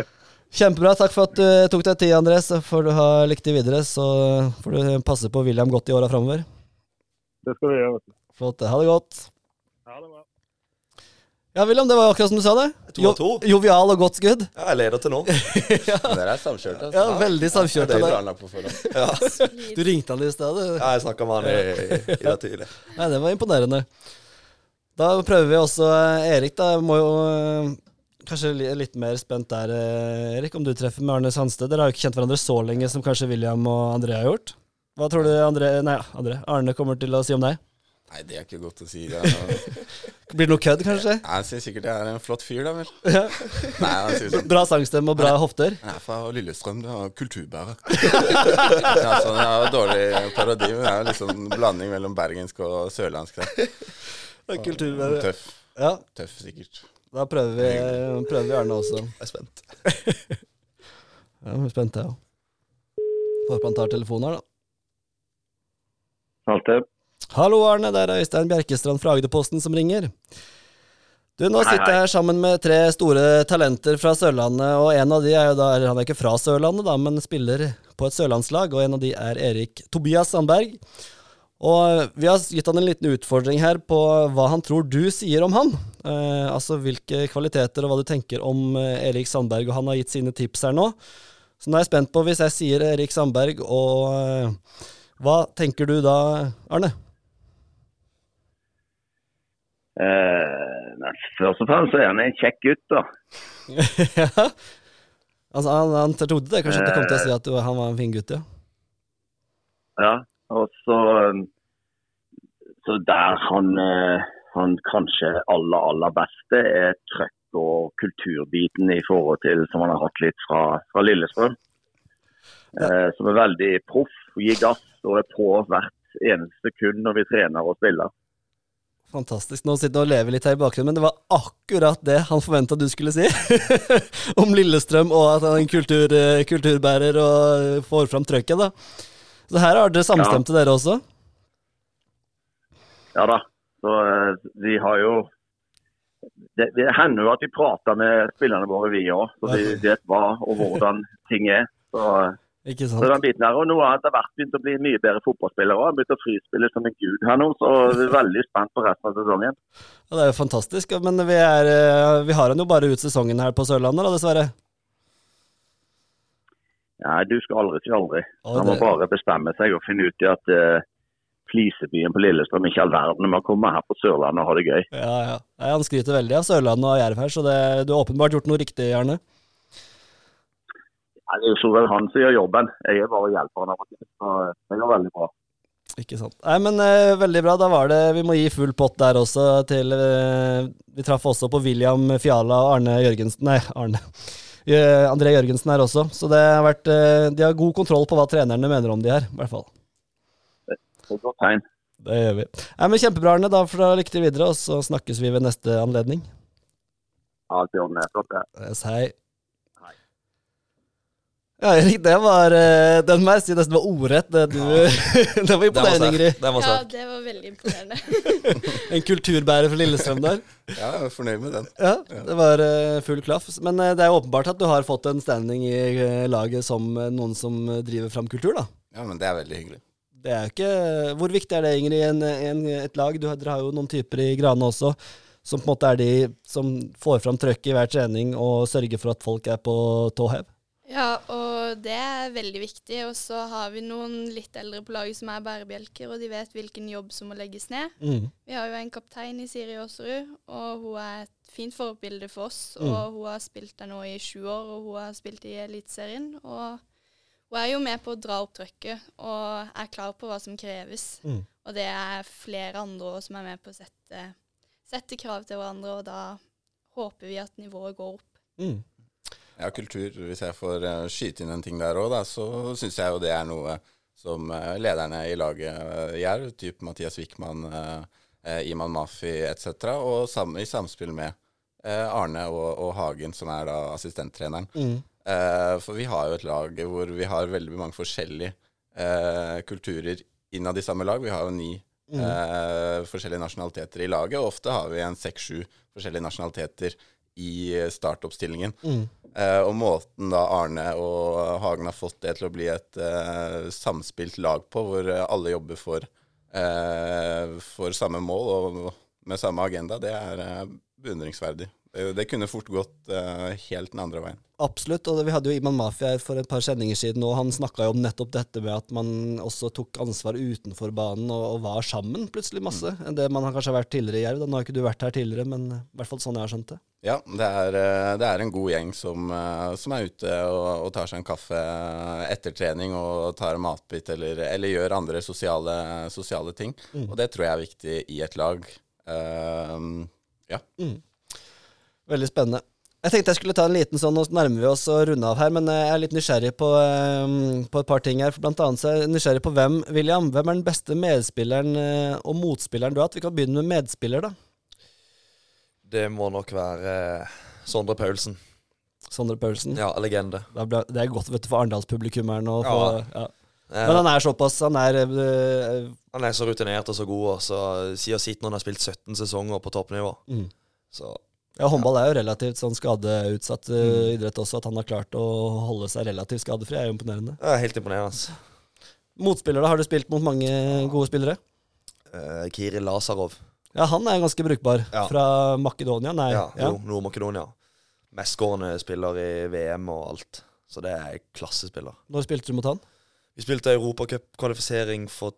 Kjempebra. Takk for at du tok deg tid, André. Så får du ha lykke til videre. Så får du passe på William godt i åra framover. Det skal vi gjøre. vet du. Flott. Ha det godt. Det. Ja, William, det var akkurat som du sa det. To av to. jovial og godt skudd. Ja, jeg leder til nå. Dere er samkjørte, altså. Ja, veldig samkjørt Det av er. Ja, Du ringte han i sted. du. ja jeg snakka med han i, i, i det tidlig. Nei, det var imponerende. Da prøver vi også eh, Erik, da. Må jo eh, Kanskje litt mer spent der, eh, Erik, om du treffer med Arne Sandsted. Dere har jo ikke kjent hverandre så lenge som kanskje William og André har gjort. Hva tror du André, nei, André, Arne kommer til å si om deg? Nei, det er ikke godt å si. Ja. Blir det noe kødd, kanskje? Han syns sikkert jeg er en flott fyr, da vel. Ja. Nei, jeg sier sånn Bra sangstemme og bra hofter. Jeg er fra Lillestrøm, det er kulturbærer. ja, sånn, jeg har dårlig parodi, men det er liksom en blanding mellom bergensk og sørlandsk. Og Kulturvære. Tøff. Ja, Tøff, sikkert. da prøver vi, prøver vi Arne også. Jeg er spent. Ja, jeg er spent, jeg òg. Håper han tar telefonen her, da. Alltid. Hallo, Arne. Det er Øystein Bjerkestrand fra Agderposten som ringer. Du, Nå Hei, sitter jeg her sammen med tre store talenter fra Sørlandet, og en av de er jo da, eller han er ikke fra Sørlandet, da, men spiller på et sørlandslag, og en av de er Erik Tobias Sandberg. Og vi har gitt han en liten utfordring her på hva han tror du sier om han. Eh, altså hvilke kvaliteter og hva du tenker om eh, Erik Sandberg, og han har gitt sine tips her nå. Så nå er jeg spent på, hvis jeg sier Erik Sandberg og, eh, Hva tenker du da, Arne? Eh, nei, først og fremst så er han en kjekk gutt, da. ja. Altså, han, han trodde det kanskje du kom til å si at du, han var en fin gutt, ja. Ja, og så Så der han, eh, han kanskje aller, aller beste er trøkk og kulturbiten i forhold til som han har hatt litt fra, fra Lillestrøm. Ja. som er veldig proff, gir gass og er på hvert eneste sekund når vi trener og spiller. Fantastisk. Nå sitter og lever litt her i bakgrunnen, men det var akkurat det han forventa du skulle si. Om Lillestrøm og at han er en kultur, eh, kulturbærer og får fram trøkket, da. Så her har dere samstemte, dere også? Ja da. Så eh, vi har jo det, det hender jo at vi prater med spillerne våre, vi òg. Så de vet hva og hvordan ting er. Så, Ikke så den biten her, og Nå har han etter hvert begynt å bli mye bedre fotballspiller. òg. Begynt å frispille som en gud her nå, så vi er veldig spent på resten av sesongen. Ja, det er jo fantastisk. Men vi, er, eh, vi har han jo bare ut sesongen her på Sørlandet, da, dessverre. Nei, du skal aldri si aldri. Han må bare bestemme seg og finne ut i at uh, Flisebyen på Lillestrøm ikke all verden. Man kommer her på Sørlandet og har det gøy. Ja, ja. Nei, han skryter veldig av Sørlandet og Jerv her, så det, du har åpenbart gjort noe riktig, Arne. Nei, det er jo så vel han som gjør jobben. Jeg er bare hjelper han av og til. Så det går veldig bra. Ikke sant. Nei, men uh, veldig bra. Da var det Vi må gi full pott der også til uh, Vi traff også på William Fiala og Arne Jørgensen Nei, Arne. Uh, André Jørgensen her også. Så det har vært eh, De har god kontroll på hva trenerne mener om de her, i hvert fall. Det er et godt tegn. Det gjør vi. Nei, men Kjempebra, Arne. Da får dere lykke til videre, og så snakkes vi ved neste anledning. Ja, det er Flott, det. Hei. Ja, Erik, det var eh, Den må jeg si nesten var ordrett. Det, du, det var imponerende, Ingrid. Ja, det var veldig imponerende. En kulturbærer for Lillestrøm der. Ja, jeg er fornøyd med den. Ja, det var eh, full klaff. Men eh, det er åpenbart at du har fått en standing i laget som noen som driver fram kultur, da. Ja, men det er veldig hyggelig. Det er ikke Hvor viktig er det, Ingrid, i en, en, et lag? Du, dere har jo noen typer i Grane også, som på en måte er de som får fram trøkket i hver trening og sørger for at folk er på tå hev. Ja, og det er veldig viktig. Og så har vi noen litt eldre på laget som er bærebjelker, og de vet hvilken jobb som må legges ned. Mm. Vi har jo en kaptein i Siri Aasrud, og hun er et fint forbilde for oss. Mm. Og hun har spilt der nå i sju år, og hun har spilt i Eliteserien. Og hun er jo med på å dra opp trøkket og er klar på hva som kreves. Mm. Og det er flere andre som er med på å sette, sette krav til hverandre, og da håper vi at nivået går opp. Mm. Ja, kultur. Hvis jeg får eh, skyte inn en ting der òg, så syns jeg jo det er noe som eh, lederne i laget uh, gjør. Typ Mathias Wickman, Iman Mafi etc. Og i samspill med eh, Arne og, og Hagen, som er da assistenttreneren. Mm. Eh, for vi har jo et lag hvor vi har veldig mange forskjellige eh, kulturer innad i samme lag. Vi har jo ni eh, forskjellige nasjonaliteter i laget, og ofte har vi en seks-sju forskjellige nasjonaliteter i eh, startoppstillingen. Mm. Eh, og måten da Arne og Hagen har fått det til å bli et eh, samspilt lag på, hvor eh, alle jobber for, for samme mål og med samme agenda, det er beundringsverdig. Det, kunne fort gått uh, helt den andre veien. Absolutt, og vi hadde jo Iman Mafia for et par sendinger siden, og han snakka jo om nettopp dette med at man også tok ansvar utenfor banen og, og var sammen plutselig masse, enn det man har kanskje vært tidligere i Jerv. Da. Nå har ikke du vært her tidligere, men i hvert fall sånn jeg har skjønt det. Ja, det er, eh, det er en god gjeng som, eh, som er ute og, og tar seg en kaffe etter trening og tar en matbit eller, eller gjør andre sosiale, sosiale ting. Og det tror jeg er viktig i et lag. Uh, ja. Veldig spennende. Jeg tenkte jeg skulle ta en liten sånn, nå nærmer vi oss å runde av her, men jeg er litt nysgjerrig på, eh, på et par ting her. For blant annet så er jeg nysgjerrig på hvem, William, hvem er den beste medspilleren eh, og motspilleren du har hatt? Vi kan begynne med medspiller, da. Det må nok være Sondre Paulsen. Sondre Paulsen. Ja, legende. Det er godt vet du, for Arendalspublikummeren Ja. ja. Eh, Men han er såpass Han er øh, han er så rutinert og så god, og så siden sitt når han har spilt 17 sesonger på toppnivå. mm. Så Ja, håndball er jo relativt sånn skadeutsatt eh, Mm. idrett også. At han har klart å holde seg relativt skadefri, er jo imponerende. er helt imponerende. Motspillere da? Har du spilt mot mange gode spillere? Uh, Kiril Lazarov. Ja, han er ganske brukbar. Ja. Fra Makedonia? Nei. Ja, ja. Nord-Makedonia. Mestskårende spiller i VM og alt. Så det er klassespiller. Når spilte du mot han? Vi spilte europacupkvalifisering for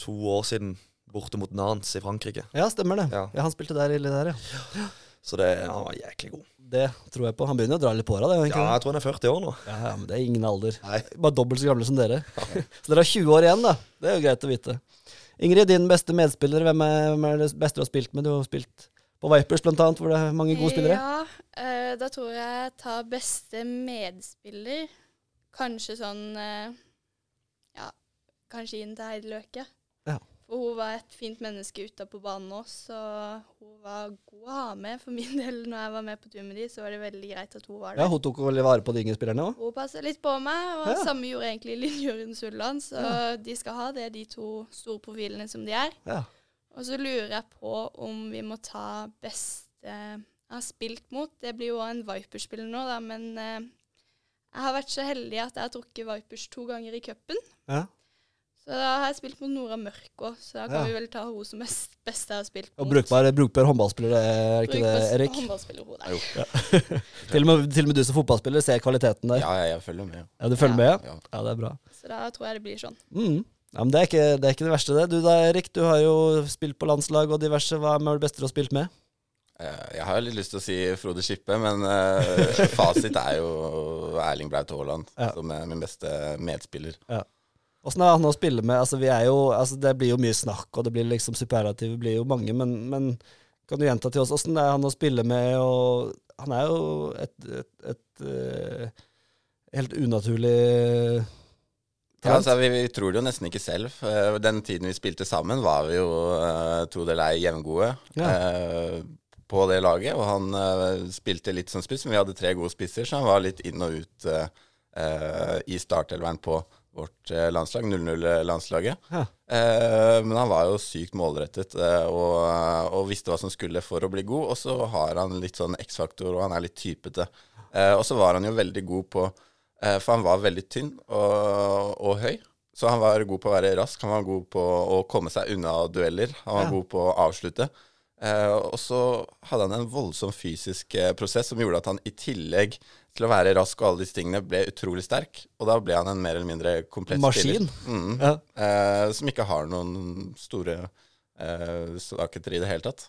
to år siden borte mot Nance i Frankrike. Ja, stemmer det. Ja. Ja, Han spilte der ille der, ja. Så det, han var jæklig god. Det tror jeg på. Han begynner å dra litt på åra, det. Ja, jeg tror han er 40 år nå. Ja, ja, men det er ingen alder. Nei. Bare dobbelt så gamle som dere. så dere har 20 år igjen, da. Det er jo greit å vite. Ingrid, din beste medspiller, hvem er, hvem er det beste du har spilt med? Du har spilt på Vipers annet, hvor det er mange gode spillere. Ja, eh, da tror jeg jeg tar beste medspiller. Kanskje sånn eh, Ja, kanskje inn til Heidi Løke. Ja. For hun var et fint menneske utapå banen også, så hun var god å ha med. For min del, når jeg var med på tur med de, så var det veldig greit at hun var der. Ja. Hun tok veldig vare på de yngre spillerne òg. Hun passet litt på meg, og Ja. samme gjorde egentlig Linjøren Sulland. Så de skal ha det, de to store profilene som de er. Ja. Og så lurer jeg på om vi må ta beste jeg har spilt mot. Det blir jo en Vipers-spiller nå, da, men eh, jeg har vært så heldig at jeg har trukket Vipers to ganger i cupen. Ja. Så da har jeg spilt mot Nora Mørk òg, så da kan Ja. vi vel ta hun som best, best jeg har spilt Og mot. brukbar, brukbar håndballspiller, er ikke det, Erik? håndballspiller hun der. Jo. Til og, med, til og med du som fotballspiller ser kvaliteten der. Ja, ja, jeg følger med. Ja, Du følger med, ja? Ja. Ja, det er bra. Så da tror jeg det blir sånn. Mm. Ja, men det er, ikke, det er ikke det verste, det. Du da, Erik, du har jo spilt på landslag og diverse. Hva er det beste du har spilt med? Eh, Jeg har litt lyst til å si Frode Skippe, men eh, fasit er jo Erling Braut Haaland, Ja. som er min beste medspiller. Åssen er han å spille med? Altså, vi er jo, altså, det blir jo mye snakk, og det blir liksom superlativ blir jo mange, men, men kan du gjenta til oss åssen er han å spille med? Og han er jo et, et, et, et helt unaturlig Ja, altså, vi, vi tror det jo nesten ikke selv. Eh, Den tiden vi spilte sammen, var vi jo uh, tro det eller ei jevngode Ja. eh, på det laget. Og han eh, spilte litt som spiss, men vi hadde tre gode spisser, så han var litt inn og ut eh, eh, i startelveren på vårt eh, landslag, 0-0-landslaget. Ja. Eh, men han var jo sykt målrettet eh, og, og visste hva som skulle for å bli god. Og så har han litt sånn X-faktor, og han er litt typete. Eh, og så var han jo veldig god på eh, For han var veldig tynn og, og høy. Så han var god på å være rask, han var god på å komme seg unna dueller. Han var Ja. god på å avslutte. Eh, og så hadde han en voldsom fysisk eh, prosess som gjorde at han i tillegg til å være rask og alle disse tingene, ble utrolig sterk. Og da ble han en mer eller mindre komplett Maskin. spiller. Mm. Ja. Eh, som ikke har noen store eh, svakheter i det hele tatt.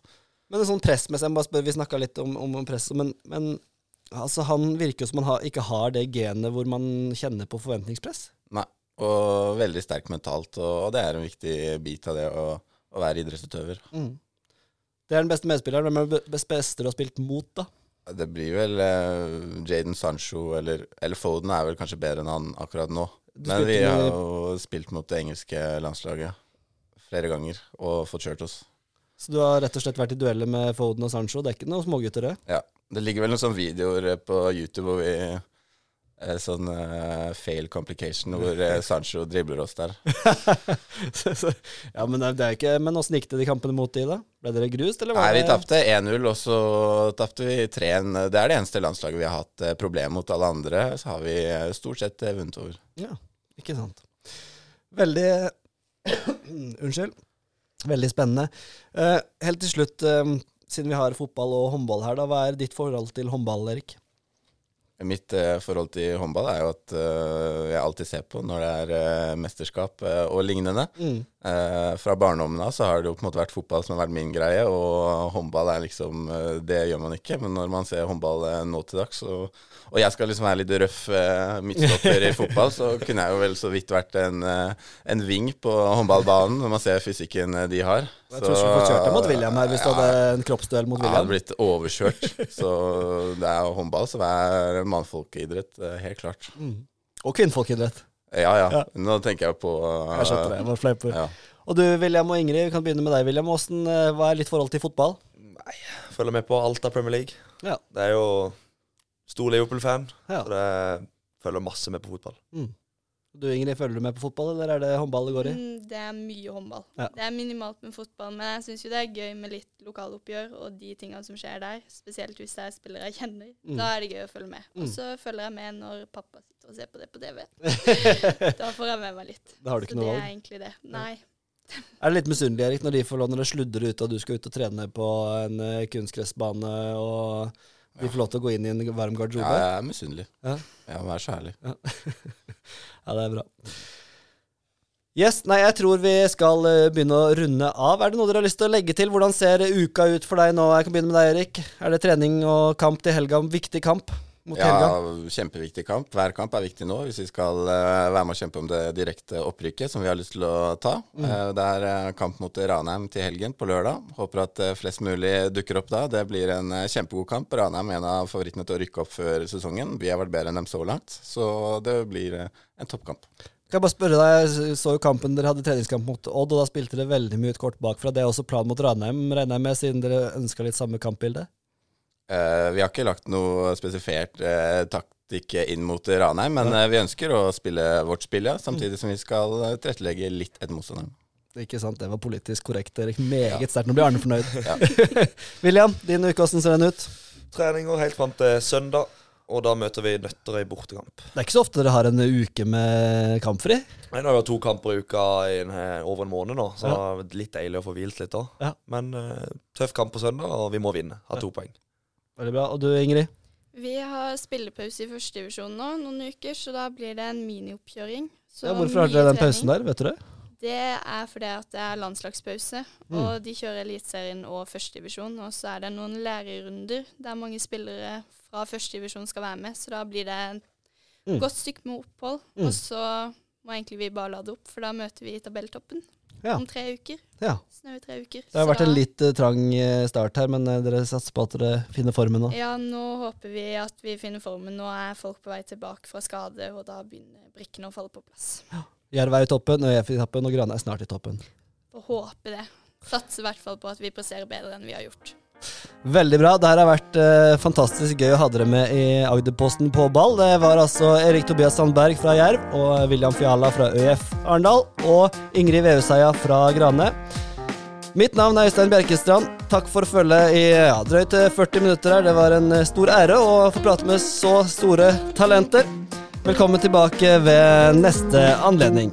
Men det er sånn pressmessig, jeg bare spør, vi snakka litt om, om press, men, men altså, han virker jo som han ha, ikke har det genet hvor man kjenner på forventningspress. Nei. Og veldig sterk mentalt, og, og det er en viktig bit av det å, å være idrettsutøver. Mm. Det er den beste medspilleren. Hvem er den beste, beste du har spilt mot, da? Det blir vel uh, Jaden Sancho eller, eller Foden er vel kanskje bedre enn han akkurat nå. Men vi har jo spilt mot det engelske landslaget flere ganger og fått kjørt oss. Så du har rett og slett vært i dueller med Foden og Sancho. Det er ikke noen smågutter, det? Ja. Det ligger vel noen sånne videoer på YouTube hvor vi Sånn uh, fail complication hvor eh, Sancho dribler oss der. Ja, men det er ikke Men åssen gikk det de kampene mot de, da? Ble dere grust, eller var Nei, vi tapte 1-0, og så tapte vi 3-1. Det er det eneste landslaget vi har hatt problemer problem mot. Alle andre så har vi eh, stort sett eh, vunnet over. Ja, ikke sant. Veldig Unnskyld. Veldig spennende. Uh, helt til slutt, uh, siden vi har fotball og håndball her, da, hva er ditt forhold til håndball, Erik? Mitt eh, forhold til håndball er jo at eh, jeg alltid ser på når det er eh, mesterskap eh, og lignende. Mm. Eh, fra barndommen av så har det jo på en måte vært fotball som har vært min greie, og håndball er liksom eh, Det gjør man ikke. Men når man ser håndball nå til dags, og, og jeg skal liksom være litt røff midtstopper i fotball, så kunne jeg jo vel så vidt vært en, en ving på håndballbanen, når man ser fysikken de har. Jeg tror du skulle fått kjørt deg mot William her hvis du hadde en kroppsduell mot William. jeg hadde blitt overkjørt. Så det er jo håndball som er mannfolkeidrett, helt klart. Mm. Og kvinnfolkeidrett. Ja, ja. Ja. Nå tenker jeg på uh, Jeg skjønte det. jeg bare fleiper. Ja. Og du, William og Ingrid, vi kan begynne med deg, William. Hvordan, eh, hva er litt forhold til fotball? Nei, Følger med på alt av Premier League. Ja. Det er jo stor Liverpool-fan, Ja. så det følger masse med på fotball. Du, Ingrid, følger du med på fotball, eller er det håndball det går i? Mm, det er mye håndball. Ja. Det er minimalt med fotball, men jeg syns jo det er gøy med litt lokaloppgjør og de tingene som skjer der. Spesielt hvis det er spillere jeg kjenner. Mm. Da er det gøy å følge med. Mm. Og så følger jeg med når pappa sitter og ser på det på TV. Da får jeg med meg litt. Da har du ikke så noe det er egentlig det. Nei. Er det litt misunnelig, Erik, når de får lov når det sludrer ut og du skal ut og trene på en eh, kunstgressbane, og de får lov til å gå inn i en varm Ja, garderobe? jeg er misunnelig. Ja. Ja, vær så ærlig. Ja, det er bra. Yes, nei, jeg tror vi skal eh, begynne å runde av. Er det noe dere har lyst til å legge til? Hvordan ser uka ut for deg nå? Jeg kan begynne med deg, Erik. Er det trening og kamp til helga? Viktig kamp mot helga? Ja, kjempeviktig kamp. Hver kamp er viktig nå hvis vi skal uh, være med å kjempe om det direkte opprykket som vi har lyst til å ta. Eh, det er eh, kamp mot Ranheim til helgen på lørdag. Håper at flest mulig dukker opp da. Det blir en kjempegod kamp. Ranheim er en av favorittene til å rykke opp før sesongen. Vi har vært bedre enn dem så langt, så det blir en toppkamp. Kan jeg bare spørre deg, Jeg så jo kampen dere hadde treningskamp mot Odd, og da spilte dere veldig mye ut kort bakfra. Det er også planen mot Ranheim, regner jeg med, siden dere ønska litt samme kampbilde? Eh, vi har ikke lagt noe spesifert uh, taktikk inn mot Ranheim, men uh, vi ønsker å spille vårt spill, ja, samtidig som vi skal eh, tilrettelegge litt etter motstanderen. Ikke sant, det var politisk korrekt, Erik. Meget sterkt. Nå blir Arne fornøyd. Ja. William, din uke, hvordan ser den ut? Treninger helt fram til søndag, og da møter vi Nøtterøy bortekamp. Det er ikke så ofte dere har en uke med kampfri. Nei, Nå har vi hatt to kamper i uka i en, eh, over en måned nå, så Ja. det er litt deilig å få hvilt litt da. Ja. Men uh, tøff kamp på søndag, og vi må vinne. Ha to poeng. Veldig bra. Og du, Ingrid? Vi har spillepause i førstedivisjon nå noen uker, så da blir det en minioppkjøring. Ja, hvorfor har dere den pausen der, vet du det? Det er fordi at det er landslagspause, Mm. og de kjører Eliteserien og førstedivisjon. Og så er det noen lærerunder der mange spillere fra førstedivisjon skal være med, så da blir det et Mm. godt stykke med opphold. Mm. Og så må egentlig vi bare lade opp, for da møter vi tabelltoppen Ja. om tre uker. Ja. Snaue tre uker. Det har vært en litt uh, trang eh, start her, men eh, dere satser på at dere finner formen nå. Ja, nå håper vi at vi finner formen. Nå er folk på vei tilbake fra skade, og da begynner brikkene å falle på plass. Jerv er i toppen, ØF i toppen, og Grane er snart i toppen. Får håpe det. Satser i hvert fall på at vi presterer bedre enn vi har gjort. Veldig bra. Det her har vært eh, fantastisk gøy å ha dere med i Agderposten på ball. Det var altså Erik Tobias Sandberg fra Jerv og William Fiala fra ØF Arendal og Ingrid Veveseia fra Grane. Mitt navn er Øystein Bjerkestrand. Takk for følget i ja, drøyt eh, 40 minutter her. Det var en eh, stor ære å få prate med så store talenter. Velkommen tilbake ved neste anledning.